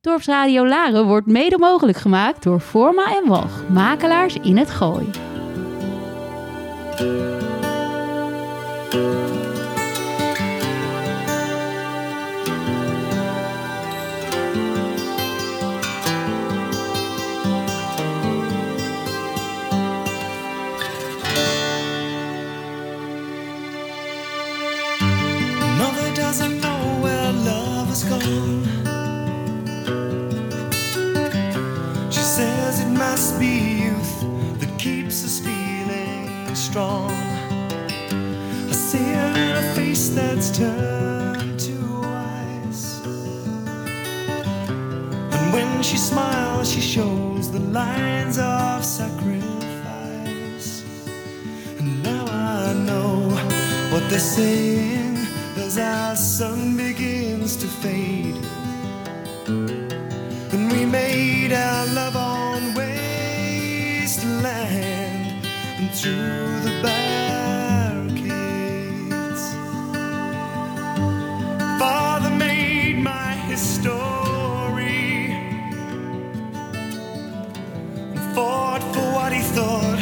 Dorpsradio Laren wordt mede mogelijk gemaakt door Forma en Walg, makelaars in het Gooi. Strong. I see her in a face that's turned to ice. And when she smiles, she shows the lines of sacrifice. And now I know what they're saying as our sun begins to fade. And we made our love on wasteland and through the barricades. Father made my history and fought for what he thought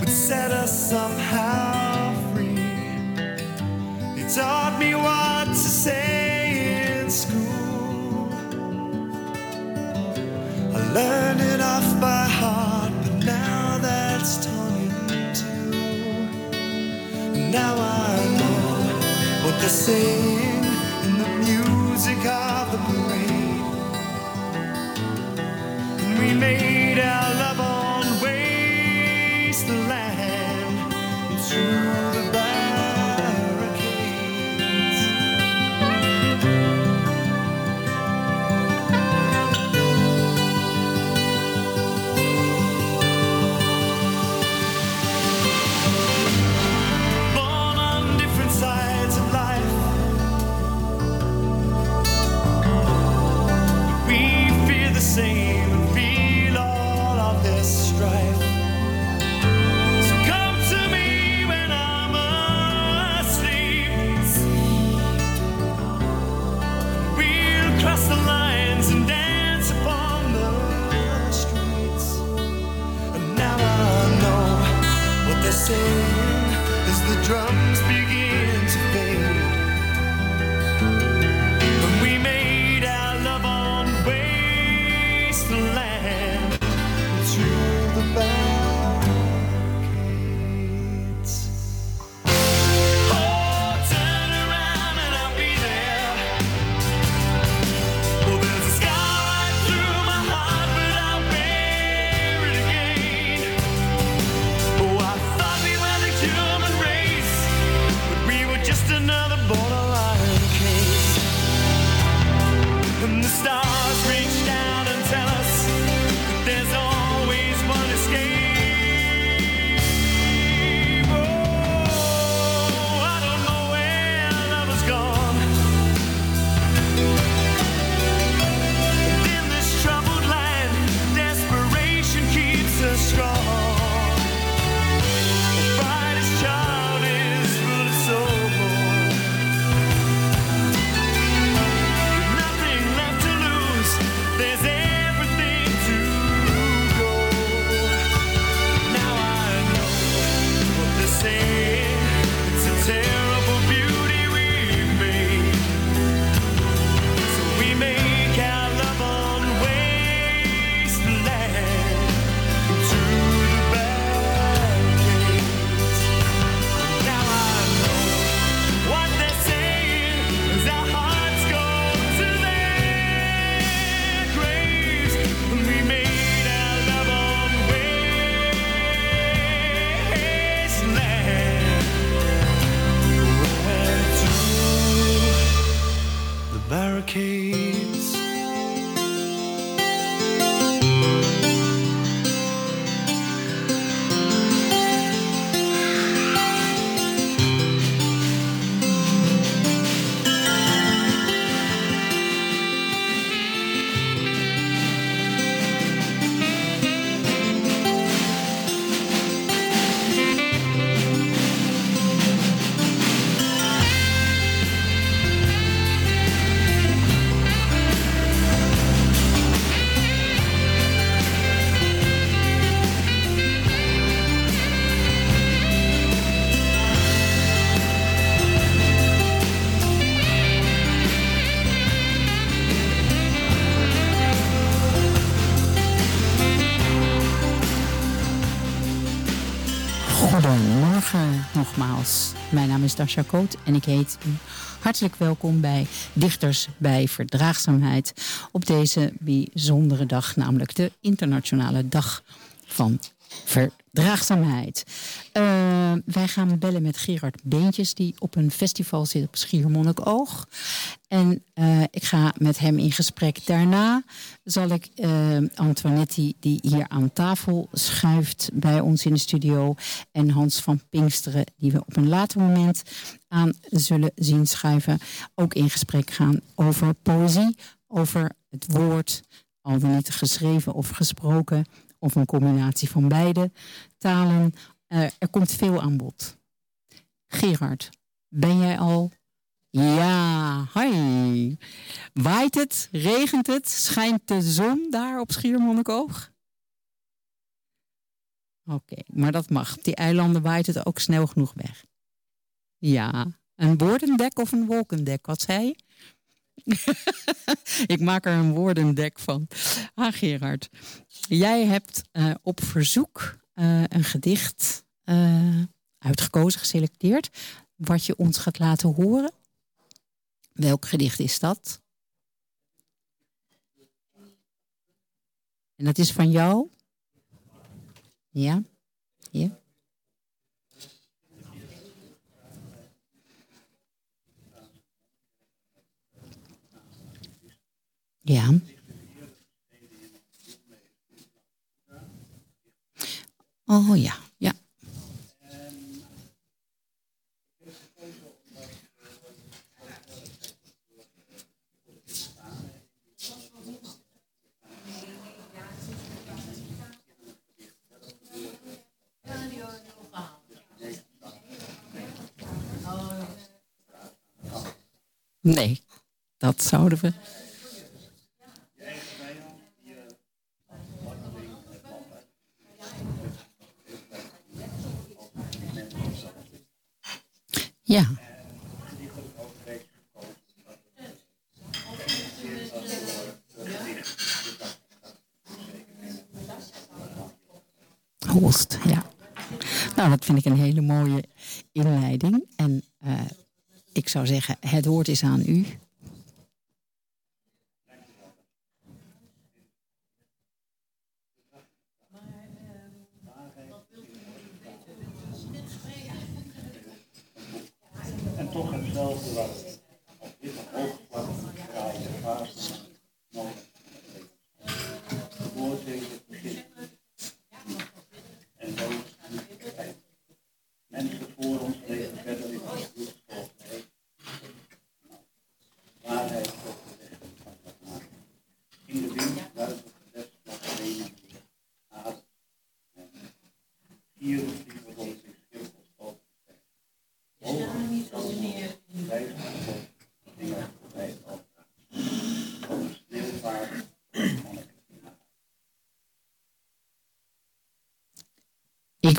would set us somehow free. He taught me what to say in school. I learned it off by heart, Now I know what they're saying in the music of the parade. And we made our en ik heet u hartelijk welkom bij Dichters bij Verdraagzaamheid op deze bijzondere dag, namelijk de Internationale Dag van Verdraagzaamheid. Uh, wij gaan bellen met Gerard Beentjes, die op een festival zit op Schiermonnikoog. En uh, ik ga met hem in gesprek. Daarna zal ik uh, Antoinette, die hier aan tafel schuift bij ons in de studio, en Hans van Pinksteren, die we op een later moment aan zullen zien schuiven, ook in gesprek gaan over poëzie, over het woord, al dan niet geschreven of gesproken, of een combinatie van beide talen. Uh, er komt veel aan bod. Gerard, ben jij al? Ja, hoi. Waait het? Regent het? Schijnt de zon daar op Schiermonnikoog? Oké, maar dat mag. Die eilanden waait het ook snel genoeg weg. Ja, een woordendek of een wolkendek, wat zei? ik maak er een woordendek van. Ah, Gerard. Jij hebt uh, op verzoek uh, een gedicht uh, uitgekozen, geselecteerd, wat je ons gaat laten horen. Welk gedicht is dat? En dat is van jou? Ja? Ja? Ja. Oh ja, ja. Nee, dat zouden we Ja. Holst, ja. Nou, dat vind ik een hele mooie inleiding. En uh, ik zou zeggen, het woord is aan u. Ik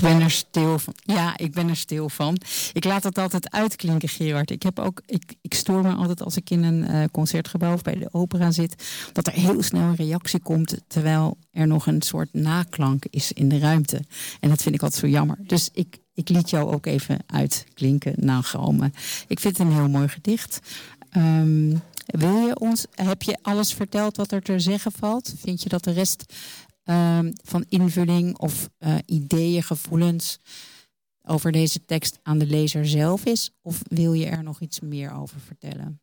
ben er stil van. Ja, ik ben er stil van. Ik laat het altijd uitklinken, Gerard. Ik, heb ook, ik, ik stoor me altijd als ik in een uh, concertgebouw of bij de opera zit, dat er heel snel een reactie komt, terwijl er nog een soort naklank is in de ruimte. En dat vind ik altijd zo jammer. Dus ik, ik liet jou ook even uitklinken, Galme. Ik vind het een heel mooi gedicht. Um, wil je ons, heb je alles verteld wat er te zeggen valt? Vind je dat de rest um, van invulling of uh, ideeën, gevoelens over deze tekst aan de lezer zelf is? Of wil je er nog iets meer over vertellen?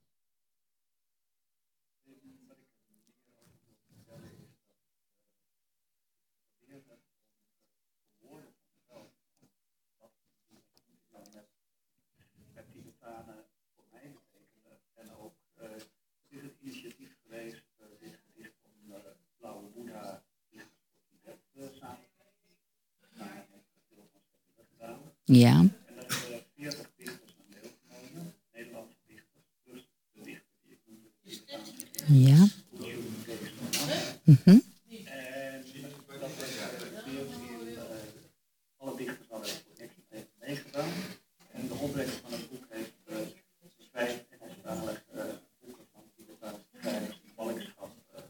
Ja. Ja. Mm -hmm. Alle dichters hadden het meegedaan. En de opbrengst van het boek heeft uh, vijf Engelstalige uh, boeken van Tibetaanse schrijvers in ballingschap. Uh,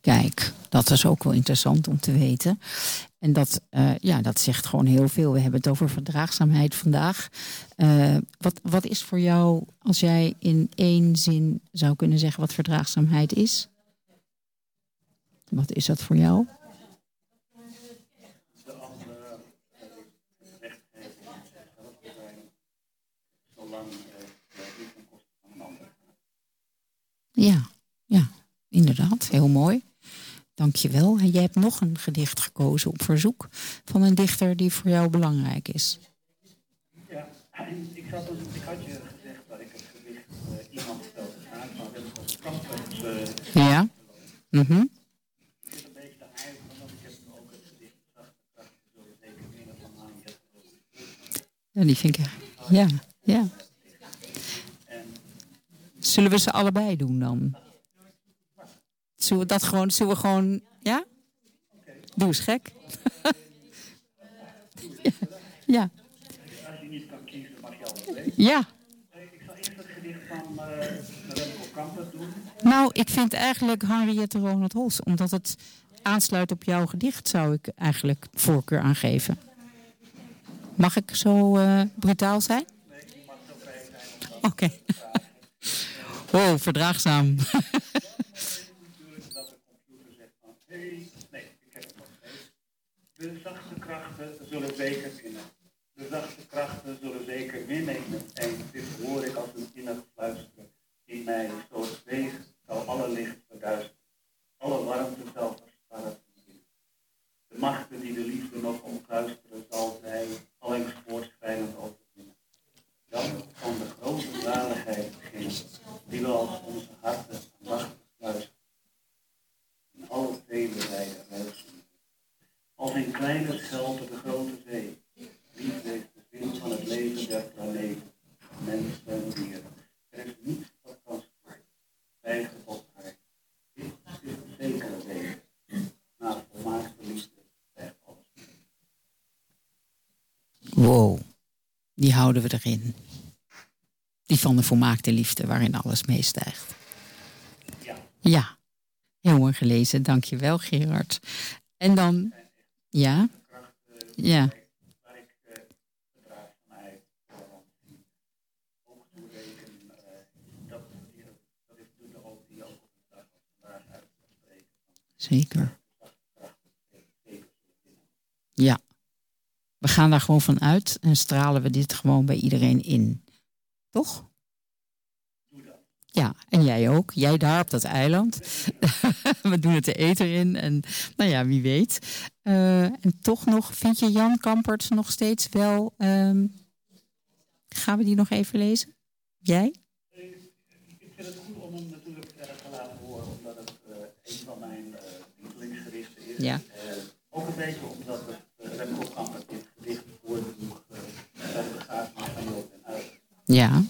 Kijk, dat is ook wel interessant om te weten. En dat, eh, ja, dat zegt gewoon heel veel. We hebben het over verdraagzaamheid vandaag. Uh, wat, wat is voor jou, als jij in één zin zou kunnen zeggen wat verdraagzaamheid is? Wat is dat voor jou? Ja, ja, inderdaad. Heel mooi. En jij hebt nog een gedicht gekozen op verzoek van een dichter die voor jou belangrijk is. Ja, ik, had, ik had je gezegd dat ik het gedicht uh, iemand stelde graag, maar dat is een prachtig. Uh, ja. Mm -hmm. Het het van. Ja, die vind ik. Ja, ja. Zullen we ze allebei doen dan? Zullen we dat gewoon, zullen we gewoon, ja? Doe eens gek. ja. Allebei. Ja. Ik zal eerst het gedicht van Remco doen. Nou, ik vind eigenlijk Henriette Ronald Hols, omdat het aansluit op jouw gedicht, zou ik eigenlijk voorkeur aangeven. Mag ik zo uh, brutaal zijn? Nee, je mag zo vrij zijn. Oké. Okay. Wow, verdraagzaam. De zachte krachten zullen zeker winnen. De zachte krachten zullen zeker winnen. En dit hoor ik als een innig fluisteren. In mij, zoals weeg, zal alle licht verduisteren. Alle warmte zal verstarren. De machten die de liefde nog omkluisteren, zal zij allengs voortschrijdend overwinnen. Dan kan de grote zaligheid beginnen, die we als onze harten aandachtig luisteren. In alle vele luisteren. Als een kleine schelp de grote zee. Liefde is de zin van het leven der planeten, mensen en dieren. Er is niets wat kan storen. Wij God. Dit is een zekere wegen. Na de volmaakte liefde zegt alles. Wow, die houden we erin. Die van de volmaakte liefde waarin alles meestijgt. Ja. Ja, heel mooi gelezen. Dankjewel Gerard. En dan, ja, ja. Zeker. Ja. We gaan daar gewoon van uit en stralen we dit gewoon bij iedereen in. Toch? Ja, en jij ook. Jij daar op dat eiland. We doen het de eten in. En nou ja, wie weet. Uh, en toch nog, vind je Jan Kampert nog steeds wel... Um, gaan we die nog even lezen? Jij? Ik vind het goed om hem natuurlijk te laten horen. Omdat het uh, een van mijn lievelingsgerichten is. Ja. ook een beetje omdat het Remco Kampert dit gedicht voordroeg. bij de begrafenis van Joop en Uit. Ja.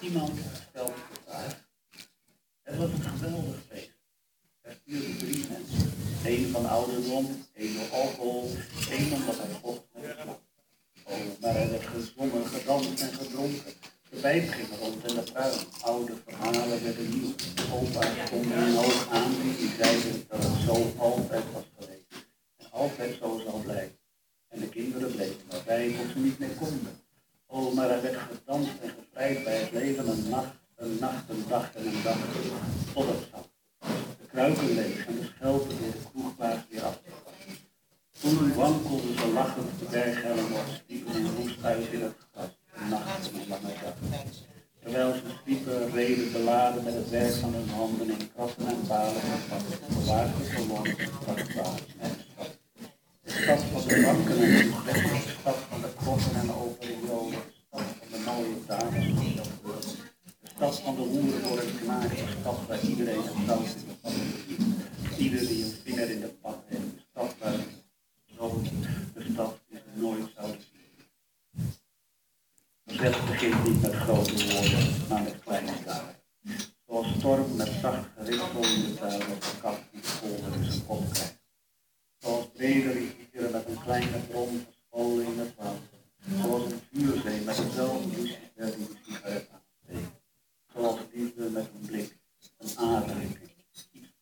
Iemand stelde de vraag. Het was een geweldig feest. Er stuurden drie mensen. Eén van ouderdom, één door alcohol, één omdat hij vocht met de klap. Oh, maar er werd gezongen, gedanst en gedronken. De pijp ging rond en de pruim. Oude verhalen werden nieuw. Opa stonden in hoog aan die zeiden dat het zo altijd was geweest. En altijd zo zal blijven. En de kinderen bleven waarbij tot ze niet meer konden. Oh, maar er werd gedanst en gevrijd bij het leven een nacht, een nacht, een dag en een dag, tot het zat. De kruiken leeg en de schelpen door de kroegbaas weer af. Toen wankelden ze lachend de berghellen op, sliepen in roest uit in het gras, een nacht en een lange dag. Terwijl ze sliepen, reden beladen met het werk van hun handen in krassen en palen gepakt, bewaarden verloren, vrachtwagens en stad. De stad van de stad van de kroppen en de operiolen, de stad van de mooie worden. De stad van de hoeren het knaak, de stad waar iedereen een dans in de pannen ziet. Ieder die een vinger in de pad heeft, de stad waar zo de stad die ze nooit zouden zien. Verzet begint niet met grote woorden, maar met kleine daden. Zoals storm met zacht geritsel in de tuin op de kat die kolder in zijn kop krijgt. Zoals brede rivieren met een kleine bron verscholen in het water. Zoals een vuurzee met eenzelfde lucifer die de sigaret aansteekt. Zoals liefde met een blik, een aanraking, iets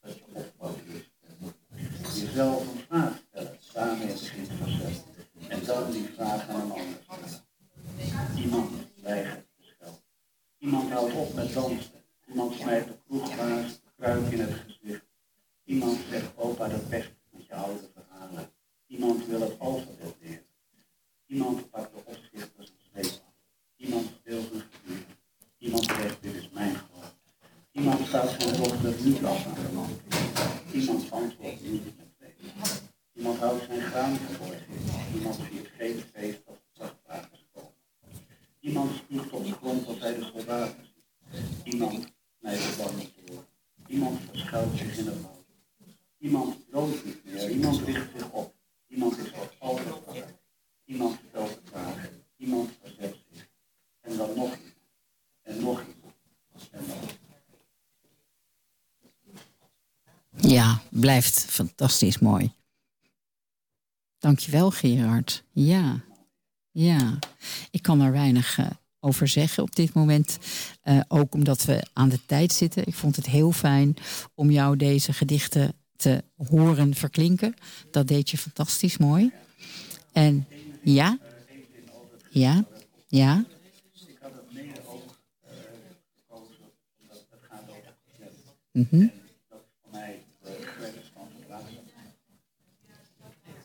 dat naar de pest met je oude verhalen. Iemand wil het alfabet leren. Iemand pakt de opzichters een sleepwand. Iemand speelt een figuur. Iemand zegt, dit is mijn geloof. Iemand staat zijn dochter niet af aan de lamp. Iemand antwoordt niet met twee. Iemand houdt zijn graan verborgen. Iemand viert geen feest als de vrachtwagens komen. Iemand spuugt op de grond als hij de soldaten ziet. Iemand snijdt de banden door. Iemand verschuilt zich in het woud. Iemand droomt niet meer. Iemand richt zich op. Iemand is voor altijd vrij. Iemand stelt de vraag. Iemand verzet zich. En dan nog iemand. En nog iemand. En nog iemand. Ja, blijft fantastisch mooi. Dankjewel, Gerard. Ja, ja. Ik kan er weinig eh, over zeggen op dit moment. Eh, ook omdat we aan de tijd zitten. Ik vond het heel fijn om jou deze gedichten te horen verklinken. Dat deed je fantastisch mooi. En ja, ja, ja, Ik had het mede ook eh, gekozen omdat het gaat over gezet. mhm. Dat is voor mij de grens van verdraagzaamheid.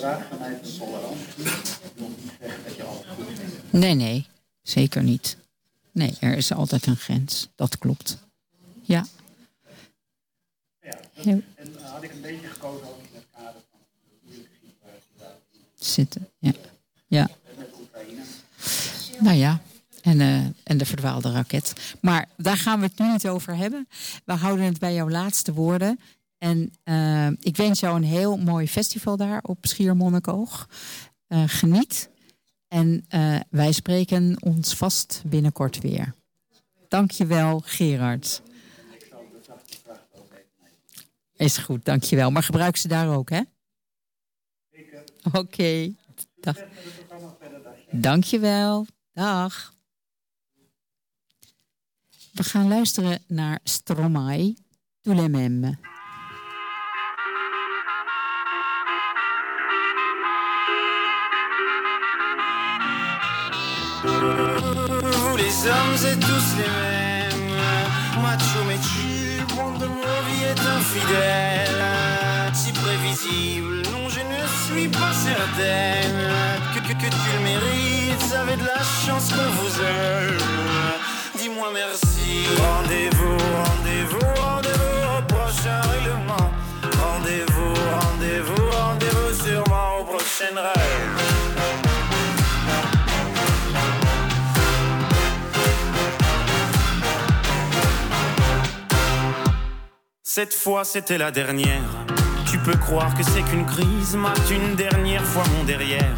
Maar verdraagzaamheid en tolerantie wil niet zeggen dat je alles goed vindt. Nee, nee, zeker niet. Nee, er is altijd een grens. Dat klopt. Ja. Ja, dat- en dan had ik een beetje gekozen ook in het kader van de situatie Zitten. Ja. Ja. met Oekraïne. Nou ja. En, eh, en de verdwaalde raket. Maar daar gaan we het nu niet over hebben. We houden het bij jouw laatste woorden. En eh, ik wens jou een heel mooi festival daar op Schiermonnikoog. Eh, geniet. En eh, wij spreken ons vast binnenkort weer. Dankjewel, Gerard. Is goed, dankjewel. Maar gebruik ze daar ook, hè? Oké. Dag. Dankjewel. Dag. We gaan luisteren naar Stromae, Vous les hommes êtes tous les mêmes. Macho mais tu monde de mon vie est infidèle Si prévisible, non je ne suis pas certaine. Que, que, que tu le mérites, avez de la chance qu'on vous aime. Dis-moi merci. Rendez-vous, rendez-vous, rendez-vous au prochain règlement. Rendez-vous, rendez-vous, rendez-vous sûrement au prochain rêve Cette fois c'était la dernière. Tu peux croire que c'est qu'une crise, mate une dernière fois mon derrière.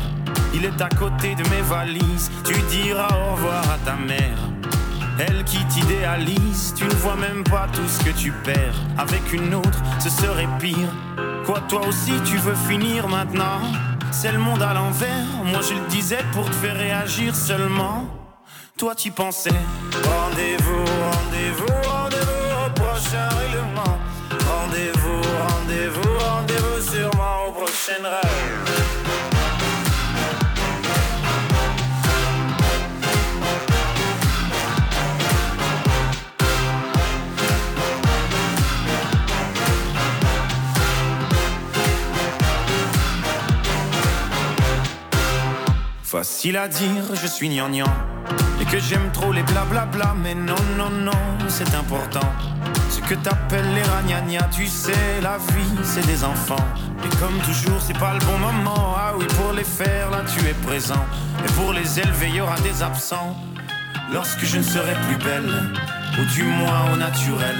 Il est à côté de mes valises, tu diras au revoir à ta mère. Elle qui t'idéalise, tu ne vois même pas tout ce que tu perds. Avec une autre, ce serait pire. Quoi, toi aussi tu veux finir maintenant? C'est le monde à l'envers, moi je le disais pour te faire réagir seulement. Toi tu pensais Rendez-vous, rendez-vous, rendez-vous au prochain règlement Facile à dire, je suis gnangnan. Et que j'aime trop les blablabla Mais non, non, non, c'est important. Ce que t'appelles les ragnagnas Tu sais, la vie, c'est des enfants Et comme toujours, c'est pas le bon moment Ah oui, pour les faire, là, tu es présent Et pour les élever, y aura des absents Lorsque je ne serai plus belle Ou du moins au naturel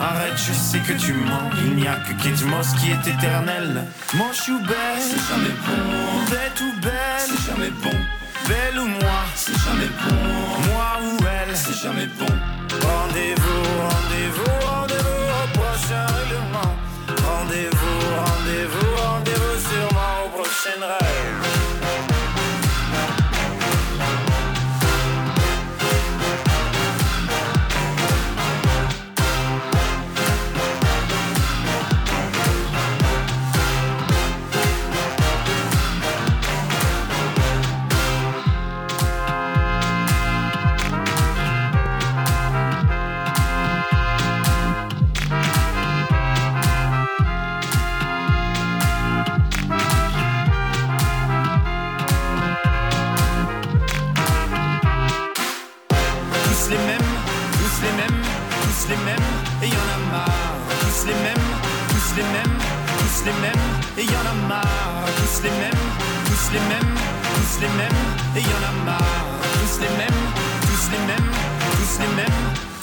Arrête, je sais que tu mens. Il n'y a que Kate Moss qui est éternel. Moche ou belle, c'est jamais bon. Bête ou belle, c'est jamais bon. Belle ou moi, c'est jamais bon. Moi ou elle, c'est jamais bon. Rendez-vous, rendez-vous, rendez-vous au prochain règlement. Rendez-vous, rendez-vous, rendez-vous sûrement au prochain rêve. les mêmes, tous les mêmes, tous les mêmes, et y en a marre, tous les mêmes, tous les mêmes, tous les mêmes, et y en a marre, tous les mêmes, tous les mêmes, tous les mêmes.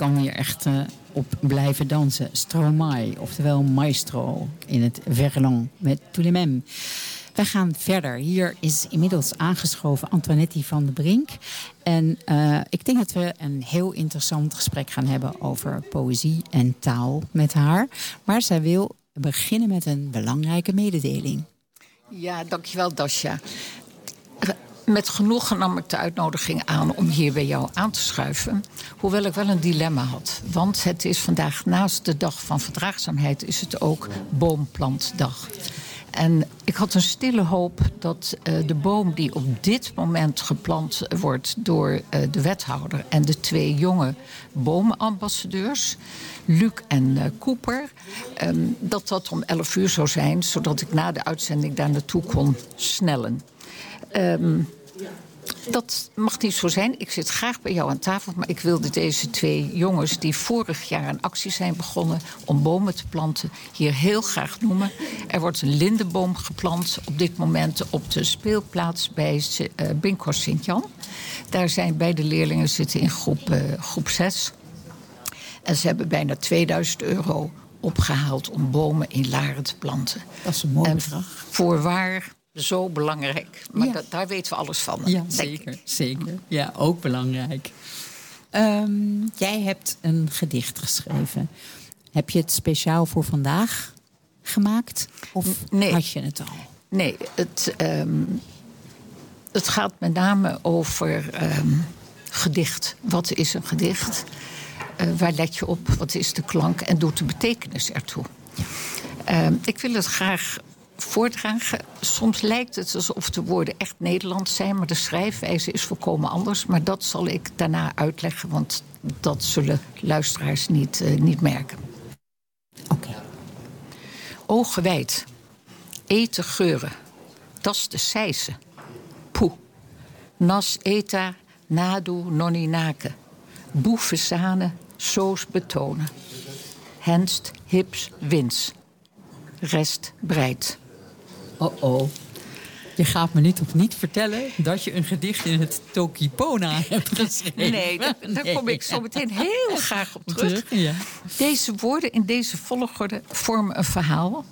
Kan hier echt eh, op blijven dansen. Stromae, oftewel maestro in het Verlan met mêmes. Wij gaan verder. Hier is inmiddels aangeschoven Antoinette van de Brink. En eh, ik denk dat we een heel interessant gesprek gaan hebben over poëzie en taal met haar. Maar zij wil beginnen met een belangrijke mededeling. Ja, dankjewel Dasja. Met genoegen nam ik de uitnodiging aan om hier bij jou aan te schuiven. Hoewel ik wel een dilemma had. Want het is vandaag naast de dag van verdraagzaamheid... is het ook boomplantdag. En ik had een stille hoop dat uh, de boom die op dit moment geplant wordt door uh, de wethouder en de twee jonge bomenambassadeurs, Luc en uh, Cooper, um, dat dat om 11 uur zou zijn, zodat ik na de uitzending daar naartoe kon snellen. Um, dat mag niet zo zijn. Ik zit graag bij jou aan tafel. Maar ik wilde deze twee jongens die vorig jaar een actie zijn begonnen om bomen te planten, hier heel graag noemen. Er wordt een lindenboom geplant op dit moment op de speelplaats bij uh, Binkhorst Sint-Jan. Daar zijn beide leerlingen zitten in groep, uh, groep 6. En ze hebben bijna 2000 euro opgehaald om bomen in Laren te planten. Dat is een mooie vraag. Voorwaar zo belangrijk. Maar ja. daar weten we alles van. Ja, zeker, zeker. Ja, ook belangrijk. Um, jij hebt een gedicht geschreven. Heb je het speciaal voor vandaag gemaakt? Of nee. had je het al? Nee, het, um, het gaat met name over um, gedicht. Wat is een gedicht? Uh, waar let je op? Wat is de klank? En doet de betekenis ertoe? Ja. ik wil het graag voordragen. Soms lijkt het alsof de woorden echt Nederlands zijn, maar de schrijfwijze is volkomen anders. Maar dat zal ik daarna uitleggen, want dat zullen luisteraars niet, uh, niet merken. Oké. Okay. Ogen wijd, eten geuren, tas de sijse, poe. Nas eta, nadu noninake, boeven zanen, soos betonen. Henst, hips, wins. Rest breid. Oh oh. Je gaat me niet of niet vertellen dat je een gedicht in het Tokipona hebt geschreven. Nee, daar, daar kom ik zo meteen heel graag op terug. Deze woorden in deze volgorde vormen een verhaal,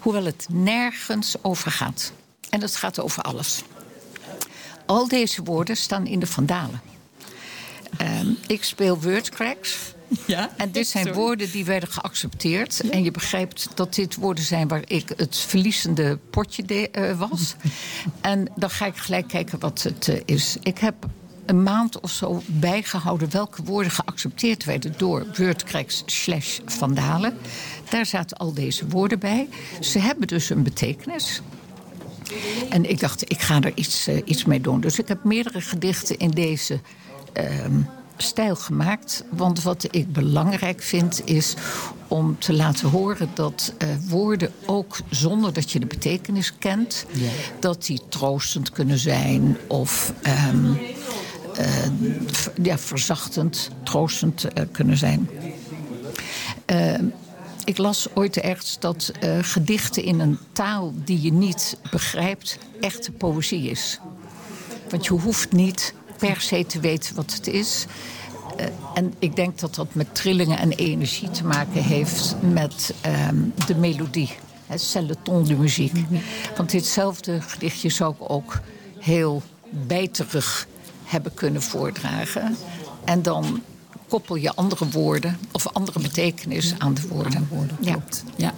hoewel het nergens over gaat. En het gaat over alles. Al deze woorden staan in de Vandalen. Um, ik speel wordcracks. Ja? En dit zijn Sorry. woorden die werden geaccepteerd. Ja. En je begrijpt dat dit woorden zijn waar ik het verliezende potje de, uh, was. en dan ga ik gelijk kijken wat het uh, is. Ik heb een maand of zo bijgehouden welke woorden geaccepteerd werden door WordCracks slash Vandalen. Daar zaten al deze woorden bij. Ze hebben dus een betekenis. En ik dacht, ik ga er iets, uh, iets mee doen. Dus ik heb meerdere gedichten in deze stijl gemaakt. Want wat ik belangrijk vind is om te laten horen dat uh, woorden ook zonder dat je de betekenis kent, ja. dat die troostend kunnen zijn of um, uh, ja, verzachtend, troostend uh, kunnen zijn. ik las ooit ergens dat gedichten in een taal die je niet begrijpt echte poëzie is. Want je hoeft niet per se te weten wat het is. Uh, en ik denk dat dat met trillingen en energie te maken heeft met um, de melodie. Het le ton de muziek. Mm -hmm. Want ditzelfde gedichtje zou ik ook heel bijterig hebben kunnen voordragen. En dan koppel je andere woorden of andere betekenis aan de woorden. Aan de woorden ja. Ja.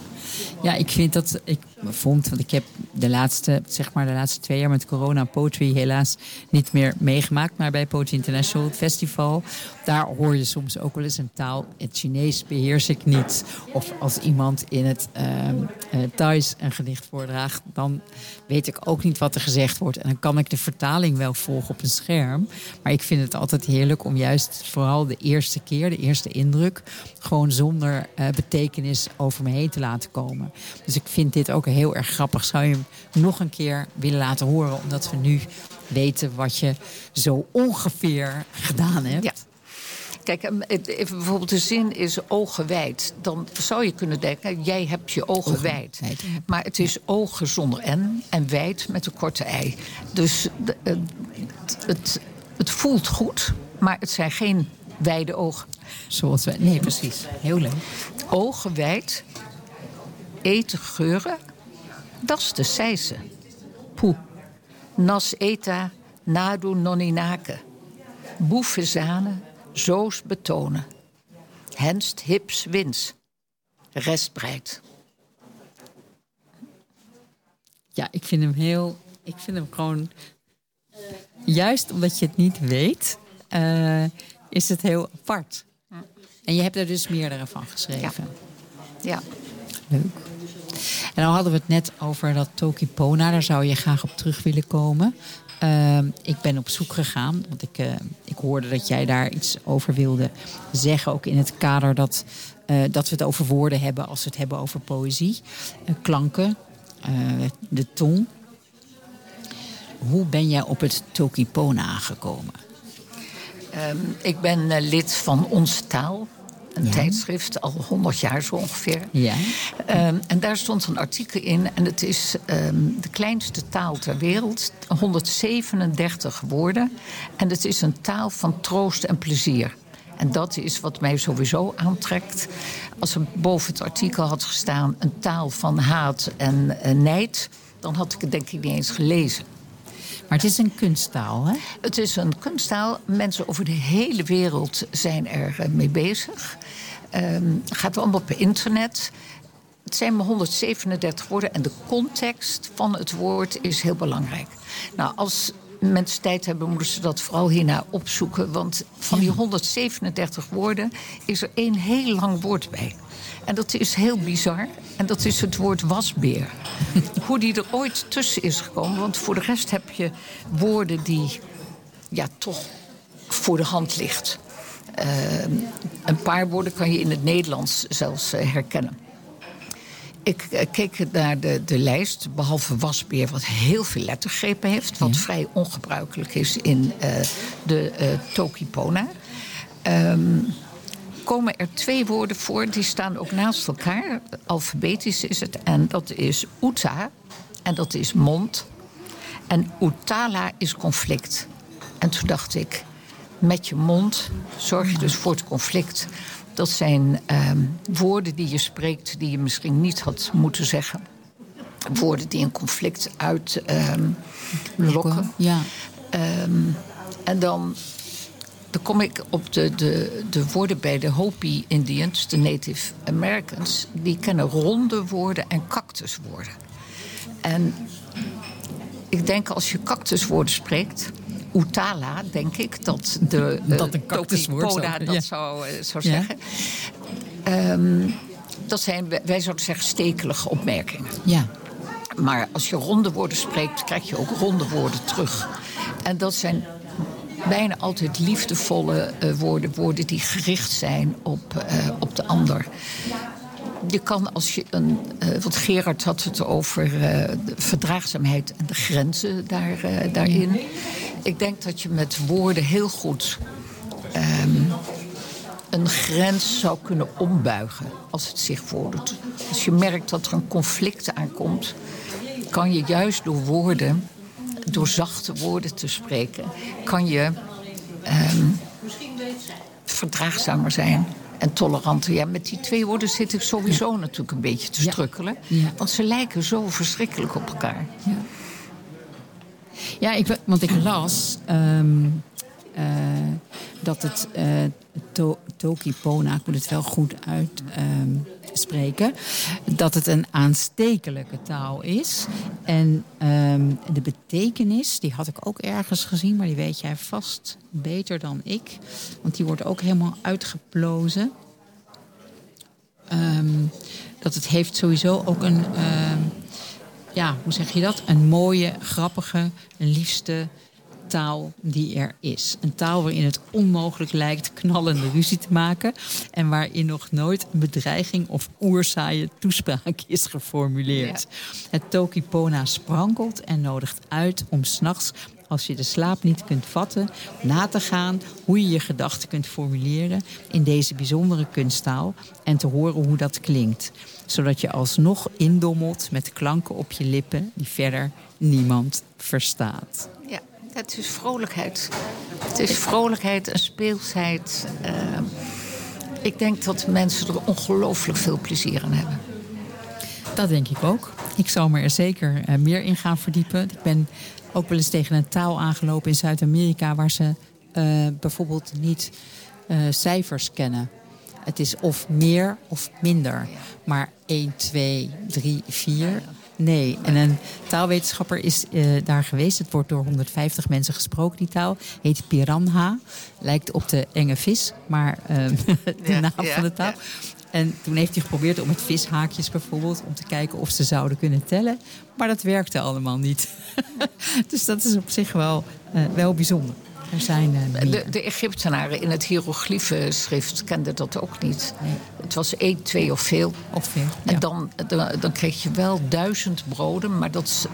Ja, ik vind dat. Ik vond, want ik heb de laatste, zeg maar, de laatste twee jaar met corona poetry helaas niet meer meegemaakt. Maar bij Poetry International Festival, daar hoor je soms ook wel eens een taal. Het Chinees beheers ik niet. Of als iemand in het uh, een gedicht voordraagt, dan weet ik ook niet wat er gezegd wordt. En dan kan ik de vertaling wel volgen op een scherm. Maar ik vind het altijd heerlijk om juist vooral de eerste keer, de eerste indruk, gewoon zonder uh, betekenis over me heen te laten komen. Dus ik vind dit ook erg grappig. Zou je hem nog een keer willen laten horen, omdat we nu weten wat je zo ongeveer gedaan hebt? Ja. Kijk, even bijvoorbeeld de zin is ogen wijd. Dan zou je kunnen denken, jij hebt je ogen, ogen wijd. wijd. Maar het is ogen zonder n en wijd met een korte ei. Dus de, het, het, het voelt goed, maar het zijn geen wijde ogen. Zoals wij. Nee, precies. Heel leuk. Ogen wijd, eten geuren, dat is de seise. Poe. Nas eta, nadu noninake. Boefezanen, zoos betonen. Henst hips wins. Restbreid. Ja, ik vind hem heel. Ik vind hem gewoon. Juist omdat je het niet weet, uh, is het heel apart. En je hebt er dus meerdere van geschreven. Ja. ja. Leuk. En dan hadden we het net over dat Tokipona. Daar zou je graag op terug willen komen. Uh, ik ben op zoek gegaan, want ik, uh, ik hoorde dat jij daar iets over wilde zeggen. Ook in het kader dat, uh, dat we het over woorden hebben als we het hebben over poëzie. klanken, de tong. Hoe ben jij op het Tokipona gekomen? Um, ik ben lid van Onze Taal een ja. tijdschrift, al 100 jaar zo ongeveer. Ja. Um, en daar stond een artikel in, en het is um, de kleinste taal ter wereld, 137 woorden. En het is een taal van troost en plezier. En dat is wat mij sowieso aantrekt. Als er boven het artikel had gestaan een taal van haat en uh, nijd, dan had ik het denk ik niet eens gelezen. Maar het is een kunsttaal, hè? Het is een kunsttaal. Mensen over de hele wereld zijn er uh, mee bezig. Um, gaat allemaal per internet. Het zijn maar 137 woorden en de context van het woord is heel belangrijk. Nou, als mensen tijd hebben, moeten ze dat vooral hierna opzoeken. Want van die 137 woorden is er één heel lang woord bij. En dat is heel bizar. En dat is het woord wasbeer. Hoe die er ooit tussen is gekomen. Want voor de rest heb je woorden die ja, toch voor de hand ligt. Uh, een paar woorden kan je in het Nederlands zelfs uh, herkennen. Ik uh, keek naar de, de lijst, behalve wasbeer, wat heel veel lettergrepen heeft. Wat ja. vrij ongebruikelijk is in de Tokipona. Um, komen er twee woorden voor, die staan ook naast elkaar. Alfabetisch is het. En dat is uta en dat is mond. En utala is conflict. En toen dacht ik, met je mond zorg je dus voor het conflict. Dat zijn um, woorden die je spreekt die je misschien niet had moeten zeggen. Woorden die een conflict uitlokken. Um, ja. Um, en dan dan kom ik op de, de, de woorden bij de Hopi Indians, de Native Americans. Die kennen ronde woorden en cactuswoorden. En ik denk als je cactuswoorden spreekt, Utala, denk ik, dat de uh, dat een cactuswoord Poda dat ja. zou, uh, zou zeggen. Um, dat zijn, wij zouden zeggen, stekelige opmerkingen. Ja. Maar als je ronde woorden spreekt, krijg je ook ronde woorden terug. En dat zijn bijna altijd liefdevolle uh, woorden, woorden die gericht zijn op, uh, op de ander. Je kan als je een. Uh, want Gerard had het over de verdraagzaamheid en de grenzen daar, daarin. Ik denk dat je met woorden heel goed. Um, een grens zou kunnen ombuigen als het zich voordoet. Als je merkt dat er een conflict aankomt, kan je juist door woorden door zachte woorden te spreken, kan je um, verdraagzamer zijn en toleranter. Ja, met die twee woorden zit ik sowieso ja. natuurlijk een beetje te strukkelen. Ja. Ja. Want ze lijken zo verschrikkelijk op elkaar. Ja, ja ik, want ik las um, uh, dat het uh, to, Toki Pona, ik moet het wel goed uit, um, spreken, dat het een aanstekelijke taal is. En ehm, de betekenis, die had ik ook ergens gezien, maar die weet jij vast beter dan ik. Want die wordt ook helemaal uitgeplozen. Ehm, dat het heeft sowieso ook een, ehm, ja, hoe zeg je dat? Een mooie, grappige, liefste taal die er is. Een taal waarin het onmogelijk lijkt knallende ruzie te maken. En waarin nog nooit een bedreiging of oerzaaie toespraak is geformuleerd. Het Tokipona sprankelt en nodigt uit om s'nachts als je de slaap niet kunt vatten, na te gaan hoe je je gedachten kunt formuleren in deze bijzondere kunsttaal en te horen hoe dat klinkt. Zodat je alsnog indommelt met klanken op je lippen die verder niemand verstaat. Het is vrolijkheid. Het is vrolijkheid en speelsheid. Uh, ik denk dat mensen er ongelooflijk veel plezier aan hebben. Dat denk ik ook. Ik zal me er zeker uh, meer in gaan verdiepen. Ik ben ook wel eens tegen een taal aangelopen in Zuid-Amerika waar ze uh, bijvoorbeeld niet cijfers kennen. Het is of meer of minder. Maar 1, 2, 3, 4. Nee. En een taalwetenschapper is uh, daar geweest. Het wordt door 150 mensen gesproken, die taal. Heet piranha. Lijkt op de enge vis, maar de ja, naam ja, van de taal. Ja. En toen heeft hij geprobeerd om met vishaakjes bijvoorbeeld... om te kijken of ze zouden kunnen tellen. Maar dat werkte allemaal niet. dus dat is op zich wel, uh, wel bijzonder. Er zijn, uh, de, de Egyptenaren in het hieroglyphenschrift kenden dat ook niet. Nee. Het was één, twee of veel. Of veel, ja. En dan, dan, dan, kreeg je wel duizend broden... maar dat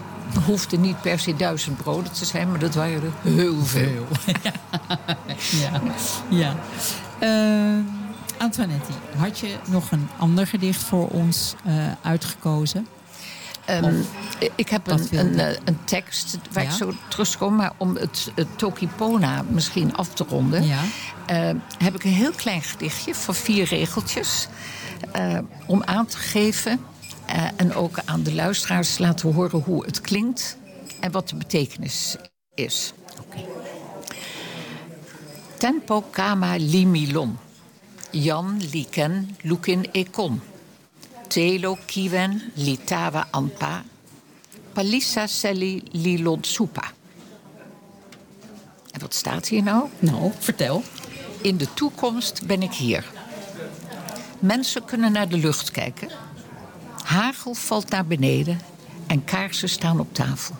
hoefde niet per se duizend broden te zijn... maar dat waren er heel veel. ja, ja. Uh, Antoinette, had je nog een ander gedicht voor ons uh, uitgekozen? Um, ik heb een, een, een, tekst waar ja? ik zo terugkom. Maar om het, het Tokipona misschien af te ronden... Ja. Uh, heb ik een heel klein gedichtje van vier regeltjes. Uh, om aan te geven en ook aan de luisteraars te laten horen hoe het klinkt... en wat de betekenis is. Okay. Tempo kama limilon. Jan liken lukin ekon. Telo kiwen litawa ampa. Palissa seli lilon supa. En wat staat hier nou? Nou, vertel. In de toekomst ben ik hier. Mensen kunnen naar de lucht kijken. Hagel valt naar beneden en kaarsen staan op tafel.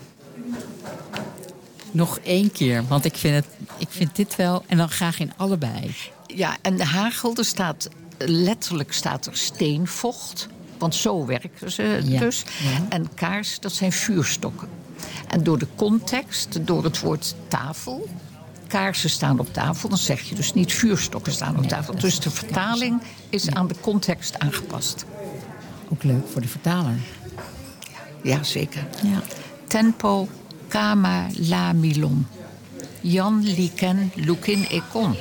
Nog één keer, want ik vind, het, ik vind dit wel... en dan graag in allebei. Ja, en de hagel, er staat, letterlijk staat er steenvocht. Want zo werken ze ja. dus. Ja. En kaars, dat zijn vuurstokken. En door de context, door het woord tafel... kaarsen staan op tafel, dan zeg je dus niet vuurstokken staan op tafel. Dus de vertaling is aan de context aangepast. Ook leuk voor de vertaler. Ja, zeker. Ja. Tempo kama la milon. Jan liken lukin ekon.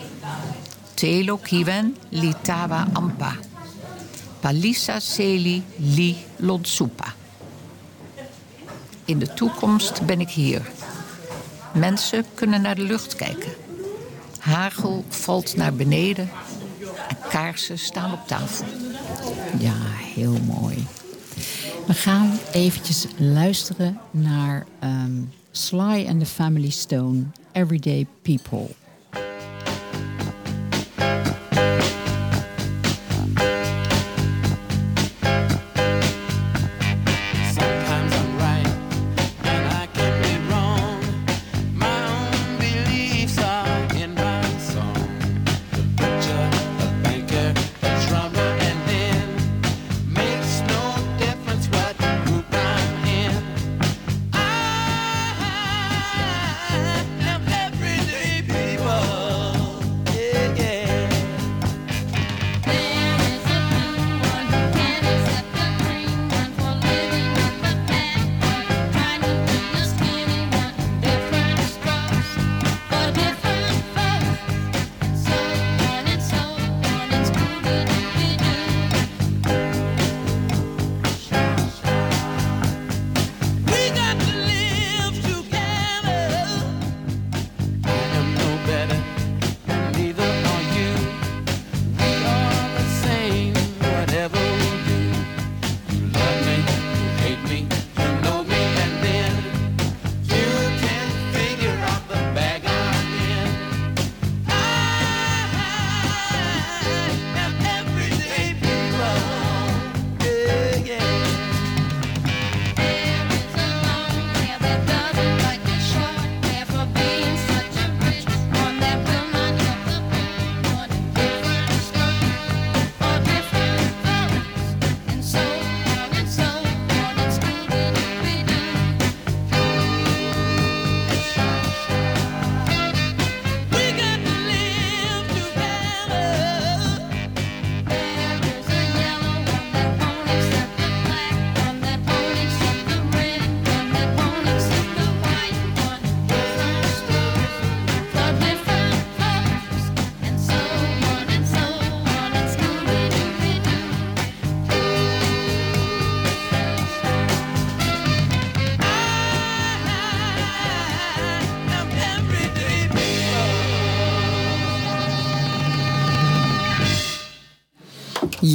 Telo kiwen li tawa ampa. Palisa seli li lonsupa. In de toekomst ben ik hier. Mensen kunnen naar de lucht kijken. Hagel valt naar beneden en kaarsen staan op tafel. Ja, heel mooi. We gaan eventjes luisteren naar um, Sly and the Family Stone, everyday people.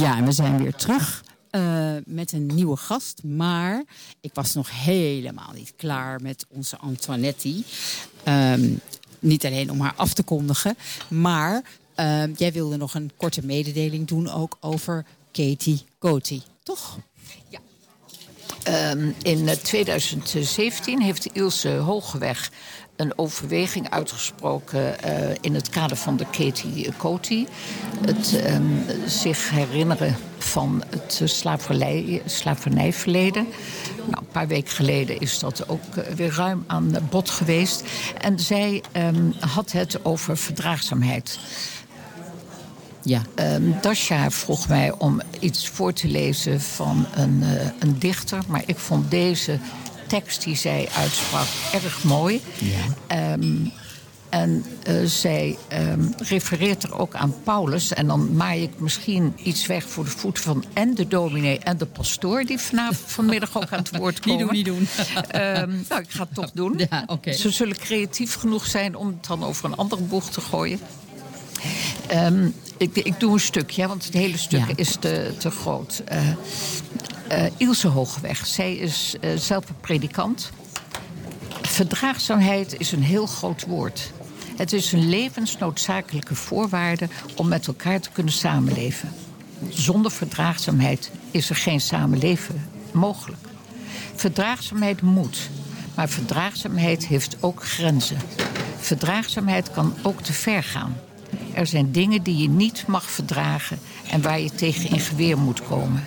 Ja, en we zijn weer terug uh, met een nieuwe gast. Maar ik was nog helemaal niet klaar met onze Antoinetti. Um, niet alleen om haar af te kondigen, maar uh, jij wilde nog een korte mededeling doen ook over Katie Coty, toch? Um, in 2017 heeft Ilse Hogeweg een overweging uitgesproken uh, in het kader van de Katie Coty. Het um, zich herinneren van het slavernij, slavernijverleden. Nou, een paar weken geleden is dat ook uh, weer ruim aan bod geweest. En zij um, had het over verdraagzaamheid. Ja. Um, Dasha vroeg mij om iets voor te lezen van een, uh, een dichter. Maar ik vond deze tekst die zij uitsprak erg mooi. Ja. Um, en uh, zij um, refereert er ook aan Paulus. En dan maai ik misschien iets weg voor de voeten van en de dominee en de pastoor... die vanavond vanmiddag ook aan het woord komen. Niet doen, niet doen. um, nou, ik ga het toch doen. Ja, okay. Ze zullen creatief genoeg zijn om het dan over een andere boeg te gooien. Um, ik, ik, doe een stukje, want het hele stuk Ja. is te, te groot. Uh, uh, Ilse Hoogweg, zij is uh, zelf een predikant. Verdraagzaamheid is een heel groot woord. Het is een levensnoodzakelijke voorwaarde om met elkaar te kunnen samenleven. Zonder verdraagzaamheid is er geen samenleven mogelijk. Verdraagzaamheid moet, maar verdraagzaamheid heeft ook grenzen. Verdraagzaamheid kan ook te ver gaan. Er zijn dingen die je niet mag verdragen en waar je tegen in geweer moet komen.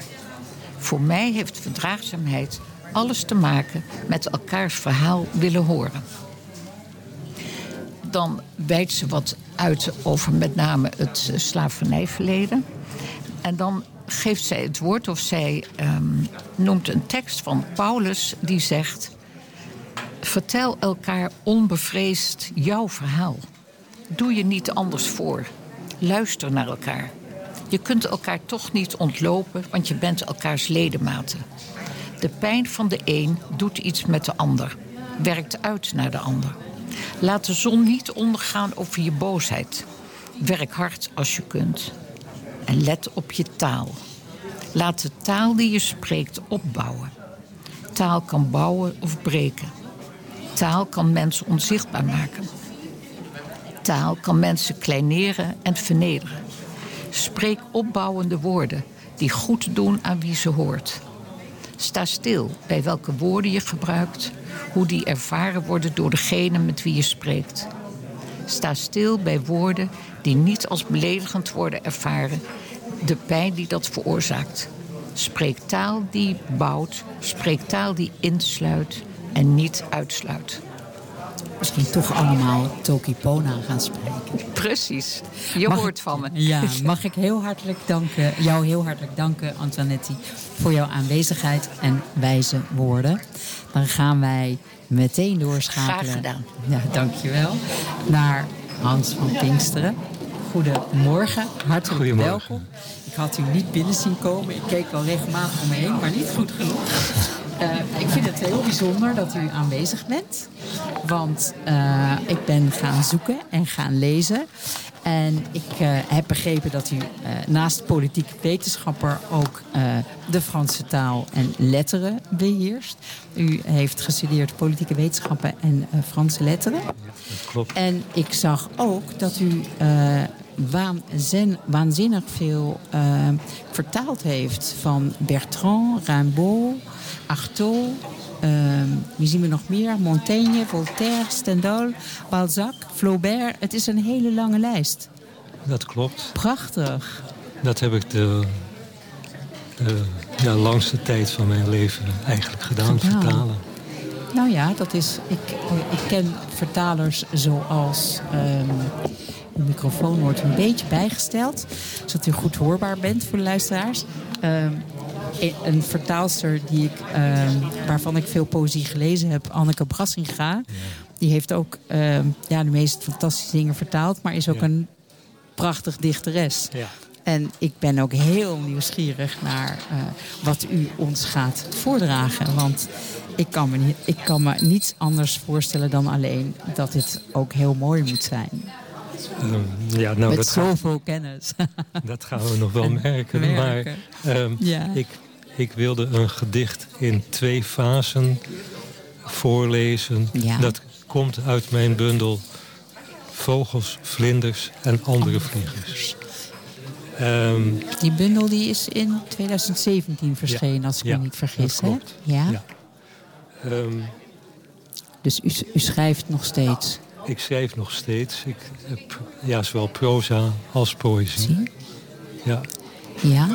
Voor mij heeft verdraagzaamheid alles te maken met elkaars verhaal willen horen. Dan wijdt ze wat uit over met name het slavernijverleden. En dan geeft zij het woord of zij um, noemt een tekst van Paulus die zegt: Vertel elkaar onbevreesd jouw verhaal. Doe je niet anders voor. Luister naar elkaar. Je kunt elkaar toch niet ontlopen, want je bent elkaars ledematen. De pijn van de een doet iets met de ander, werkt uit naar de ander. Laat de zon niet ondergaan over je boosheid. Werk hard als je kunt. En let op je taal. Laat de taal die je spreekt opbouwen. Taal kan bouwen of breken. Taal kan mensen onzichtbaar maken. Taal kan mensen kleineren en vernederen. Spreek opbouwende woorden die goed doen aan wie ze hoort. Sta stil bij welke woorden je gebruikt, hoe die ervaren worden door degene met wie je spreekt. Sta stil bij woorden die niet als beledigend worden ervaren, de pijn die dat veroorzaakt. Spreek taal die bouwt, spreek taal die insluit en niet uitsluit. Misschien toch allemaal Toki Pona gaan spreken. Precies, je Mag hoort ik- van me. Ja, mag ik heel hartelijk danken, jou heel hartelijk danken, Antoinetti, voor jouw aanwezigheid en wijze woorden. Dan gaan wij meteen doorschakelen. Graag gedaan. Ja, dankjewel. Naar Hans van Pinksteren. Goedemorgen, hartelijk Goedemorgen. welkom. Ik had u niet binnen zien komen. Ik keek wel regelmatig om me heen, maar niet goed genoeg. Het heel bijzonder dat u aanwezig bent. Want eh, ik ben gaan zoeken en gaan lezen. En ik eh, heb begrepen dat u eh, naast politiek wetenschapper ook de Franse taal en letteren beheerst. U heeft gestudeerd politieke wetenschappen en Franse letteren. Dat klopt. En ik zag ook dat u waanzin, waanzinnig veel vertaald heeft van Bertrand, Rimbaud, Artaud. Eh, wie zien we nog meer? Montaigne, Voltaire, Stendhal, Balzac, Flaubert. Het is een hele lange lijst. Dat klopt. Prachtig. Dat heb ik de, de ja, langste tijd van mijn leven eigenlijk gedaan, Gedaan. vertalen. Nou ja, dat is. Ik, ik ken vertalers zoals. ehm de microfoon wordt een beetje bijgesteld, zodat u goed hoorbaar bent voor de luisteraars. Ehm, een vertaalster die ik, ehm, waarvan ik veel poëzie gelezen heb, Anneke Brassinga. Die heeft ook ehm, ja, de meest fantastische dingen vertaald, maar is ook Ja. een prachtig dichteres. Ja. En ik ben ook heel nieuwsgierig naar eh, wat u ons gaat voordragen. Want ik kan, me niet, ik kan me niets anders voorstellen dan alleen dat dit ook heel mooi moet zijn. Ja, nou, Met dat, zoveel kennis. dat gaan we nog wel En merken. merken. Maar ehm, Ja. ik, ik wilde een gedicht in twee fasen voorlezen. Ja. Dat komt uit mijn bundel Vogels, Vlinders en andere vliegers. Ehm, Die bundel die is in 2017 verschenen, als ik me niet vergis. dat Hè? Ja? Ja. ehm, Dus u, u schrijft nog steeds. Ik schrijf nog steeds. Ik heb ja, zowel proza als poëzie. Zie? Ja. Ja.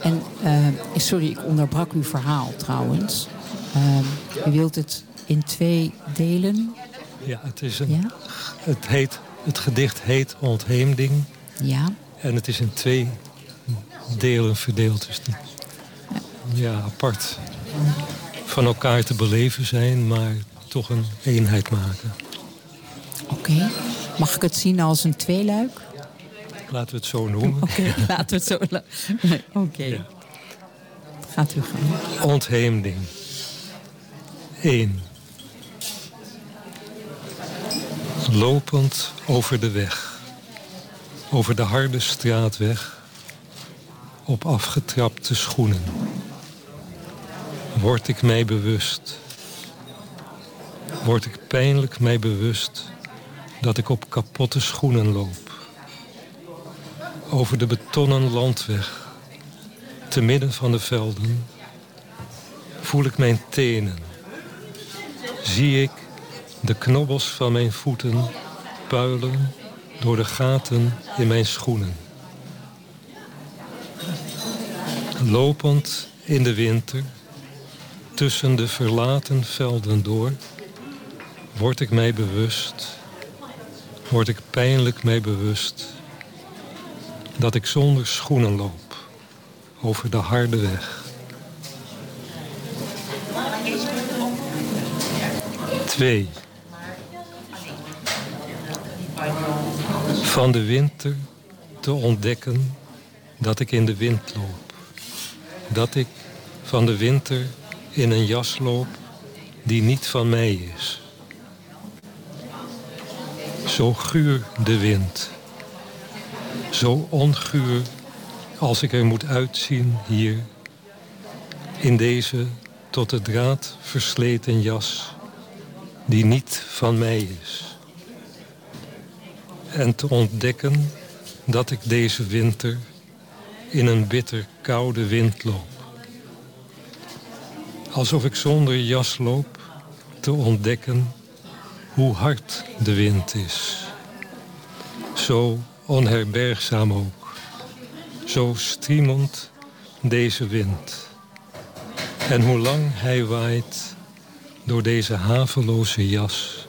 En eh, sorry, ik onderbrak uw verhaal trouwens. Ehm, u wilt het in twee delen. Ja, het, is een, Ja? het, heet, het gedicht heet Ontheemding. Ja. En het is in twee delen verdeeld. Dus die, ja, apart van elkaar te beleven zijn, maar toch een eenheid maken. Oké. Mag ik het zien als een tweeluik? Laten we het zo noemen. Oké, laten we het zo... Nee, Oké. Ja. Gaat u gang. Ontheemding. 1. Lopend over de weg. Over de harde straatweg. Op afgetrapte schoenen. Word ik mij bewust. Word ik pijnlijk mij bewust dat ik op kapotte schoenen loop. Over de betonnen landweg te midden van de velden voel ik mijn tenen. Zie ik de knobbels van mijn voeten puilen door de gaten in mijn schoenen. Lopend in de winter, tussen de verlaten velden door, word ik mij bewust, word ik pijnlijk mij bewust, dat ik zonder schoenen loop over de harde weg. Twee. Van de winter te ontdekken dat ik in de wind loop. Dat ik van de winter in een jas loop die niet van mij is. Zo guur de wind. Zo onguur als ik er moet uitzien hier. In deze tot de draad versleten jas die niet van mij is. En te ontdekken dat ik deze winter in een bitter koude wind loop. Alsof ik zonder jas loop te ontdekken hoe hard de wind is. Zo onherbergzaam ook. Zo striemend deze wind. En hoe lang hij waait door deze haveloze jas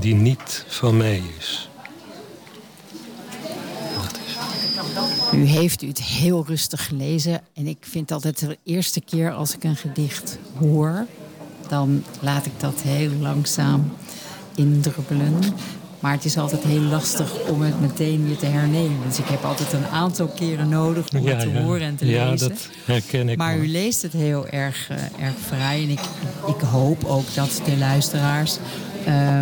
die niet van mij is. U heeft u het heel rustig gelezen. En ik vind altijd de eerste keer als ik een gedicht hoor... dan laat ik dat heel langzaam indruppelen. Maar het is altijd heel lastig om het meteen weer te hernemen. Dus ik heb altijd een aantal keren nodig om het te horen en te ja, lezen. dat herken ik. Maar u leest het heel erg, eh, erg vrij. En ik, ik hoop ook dat de luisteraars eh,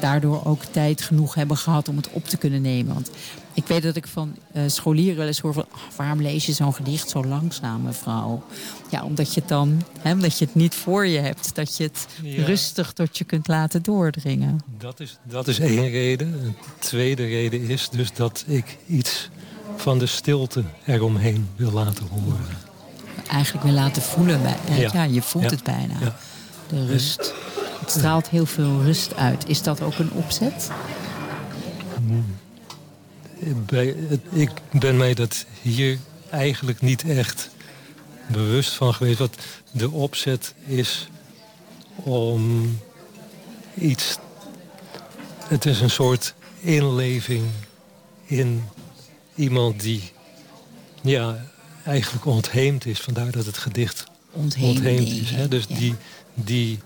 daardoor ook tijd genoeg hebben gehad om het op te kunnen nemen. Want ik weet dat ik van eh, scholieren wel eens hoor van... "Ah, waarom lees je zo'n gedicht zo langzaam, mevrouw? Ja, omdat je het dan, hè, omdat je het niet voor je hebt. Dat je het Ja. rustig tot je kunt laten doordringen. Dat is, dat is één reden. Een tweede reden is dus dat ik iets van de stilte eromheen wil laten horen. Eigenlijk weer laten voelen. Bij, hè, ja. Ja. je voelt Ja. het bijna. De rust. Het straalt heel veel rust uit. Is dat ook een opzet? Bij, ik ben mij dat hier eigenlijk niet echt bewust van geweest. Wat de opzet is om iets... Het is een soort inleving in iemand die ja, eigenlijk ontheemd is. Vandaar dat het gedicht Ontheemd. ontheemd is. Hè? Dus Ja. die, die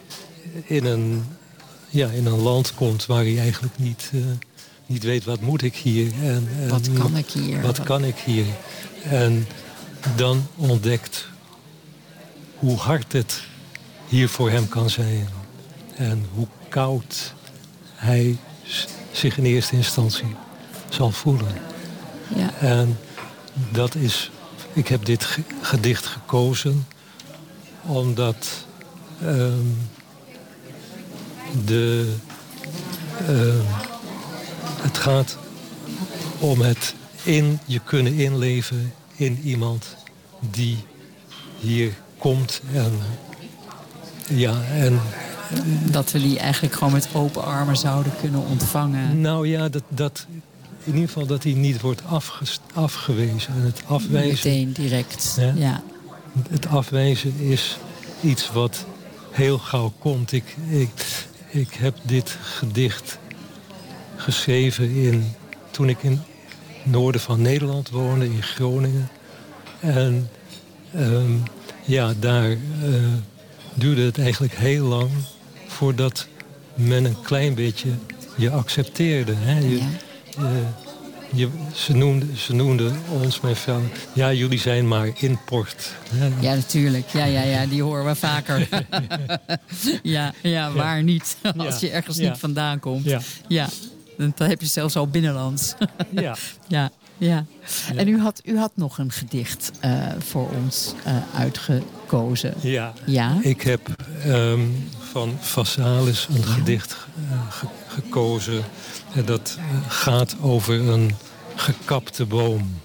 in, een, ja, in een land komt waar hij eigenlijk niet, eh, niet weet wat moet ik hier. En, en Wat kan ik hier? Wat kan ik hier? En dan ontdekt hoe hard het hier voor hem kan zijn. En hoe koud hij zich in eerste instantie zal voelen. Ja. En dat is, ik heb dit ge- gedicht gekozen omdat ehm, de, ehm, het gaat om het in je kunnen inleven in iemand die hier komt en ja en Dat we die eigenlijk gewoon met open armen zouden kunnen ontvangen. nou ja dat, dat in ieder geval dat hij niet wordt afgewezen en het afwijzen Meteen direct. Ja. Ja. het afwijzen is iets wat heel gauw komt. Ik, ik, ik heb dit gedicht geschreven in, toen ik in het noorden van Nederland woonde, in Groningen. En ehm, ja, daar eh, duurde het eigenlijk heel lang voordat men een klein beetje je accepteerde. Hè? Je, Ja. je- je, ze, noemden, ze noemden ons, mijn vrouw, ja, jullie zijn maar import. Hè? Ja, natuurlijk. Ja, ja, ja, die horen we vaker. ja, ja, waar niet. Als je ergens niet vandaan komt. Ja. Dan heb je zelfs al binnenlands. Ja. ja, ja. En u had, u had nog een gedicht eh, voor ons eh, uitgekozen. Ja. Ja? Ik heb ehm, van Vassalis een gedicht eh, ge- gekozen. En dat gaat over een gekapte boom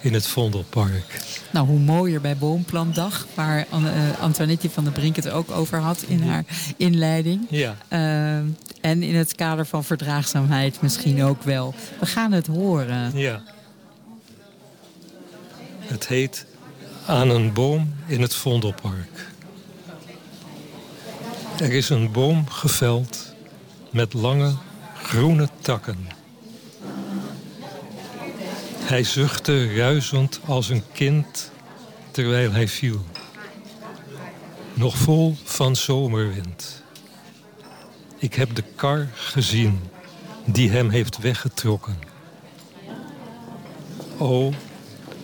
in het Vondelpark. Nou, hoe mooier bij Boomplantdag, waar eh, Antoinette van der Brink het ook over had in haar inleiding. Ja. Eh, en in het kader van verdraagzaamheid misschien ook wel. We gaan het horen. Ja. Het heet Aan een boom in het Vondelpark. Er is een boom geveld met lange groene takken. Hij zuchtte ruisend als een kind terwijl hij viel. Nog vol van zomerwind. Ik heb de kar gezien die hem heeft weggetrokken. O,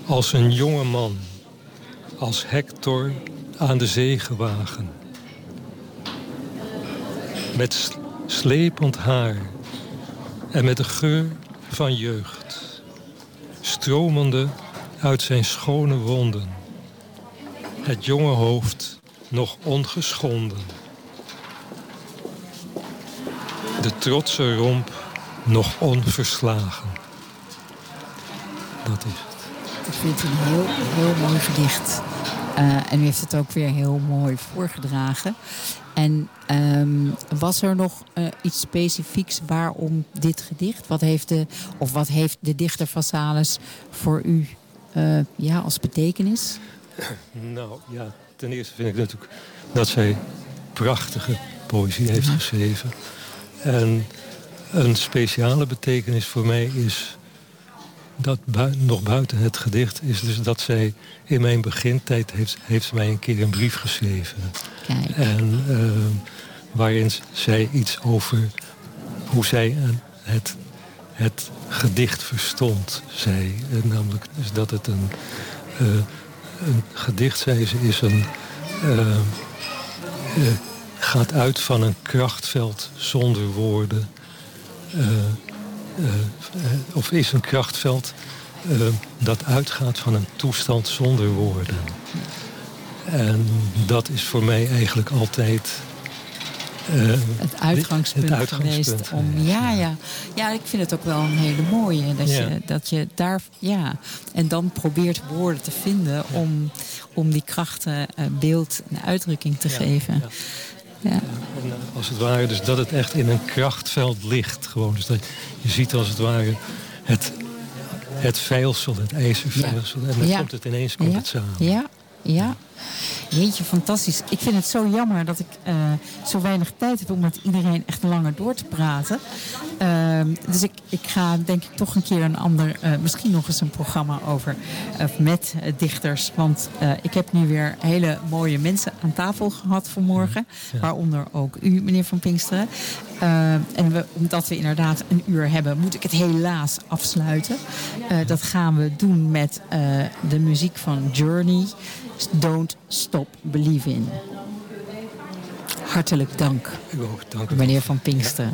als een jonge man, als Hector aan de zee gewagen. Met slepend haar en met de geur van jeugd. Stromende uit zijn schone wonden. Het jonge hoofd nog ongeschonden. De trotse romp nog onverslagen. Dat is het. Ik vind het een heel, heel mooi gedicht. Eh, en u heeft het ook weer heel mooi voorgedragen. En ehm, was er nog eh, iets specifieks waarom dit gedicht? Wat heeft de, of wat heeft de dichter van Sales voor u eh, ja, als betekenis? Nou ja, ten eerste vind ik natuurlijk dat zij prachtige poëzie heeft geschreven. En een speciale betekenis voor mij is dat bui- nog buiten het gedicht is dus dat zij in mijn begintijd heeft, heeft mij een keer een brief geschreven. Kijk. En eh, waarin zij iets over hoe zij het, het gedicht verstond, zei. Eh, namelijk dus dat het een, eh, een gedicht, zei ze, is een, eh, eh, gaat uit van een krachtveld zonder woorden. Eh, eh, of is een krachtveld eh, dat uitgaat van een toestand zonder woorden. En dat is voor mij eigenlijk altijd. het uitgangspunt, het uitgangspunt geweest om. Ja, ja. ja, ik vind het ook wel een hele mooie. Dat, Ja. je, dat je daar. Ja. En dan probeert woorden te vinden om, om die krachten eh, beeld en uitdrukking te Ja, geven. ja. Ja. Als het ware, dus dat het echt in een krachtveld ligt. Gewoon. Dus dat je ziet als het ware het, het veilsel, het ijzerveilsel. En dan komt het ineens komt het samen. Ja, ja. Jeetje, fantastisch. Ik vind het zo jammer dat ik eh, zo weinig tijd heb om met iedereen echt langer door te praten. Ehm, dus ik, ik ga denk ik toch een keer een ander, eh, misschien nog eens een programma over of met eh, dichters. Want eh, ik heb nu weer hele mooie mensen aan tafel gehad vanmorgen. Waaronder ook u, meneer Van Pinksteren. Ehm, en we, omdat we inderdaad een uur hebben, moet ik het helaas afsluiten. Eh, dat gaan we doen met eh, de muziek van Journey. Don't Stop Believing. Hartelijk dank, Ik ook, dank u. meneer Van Pinksteren.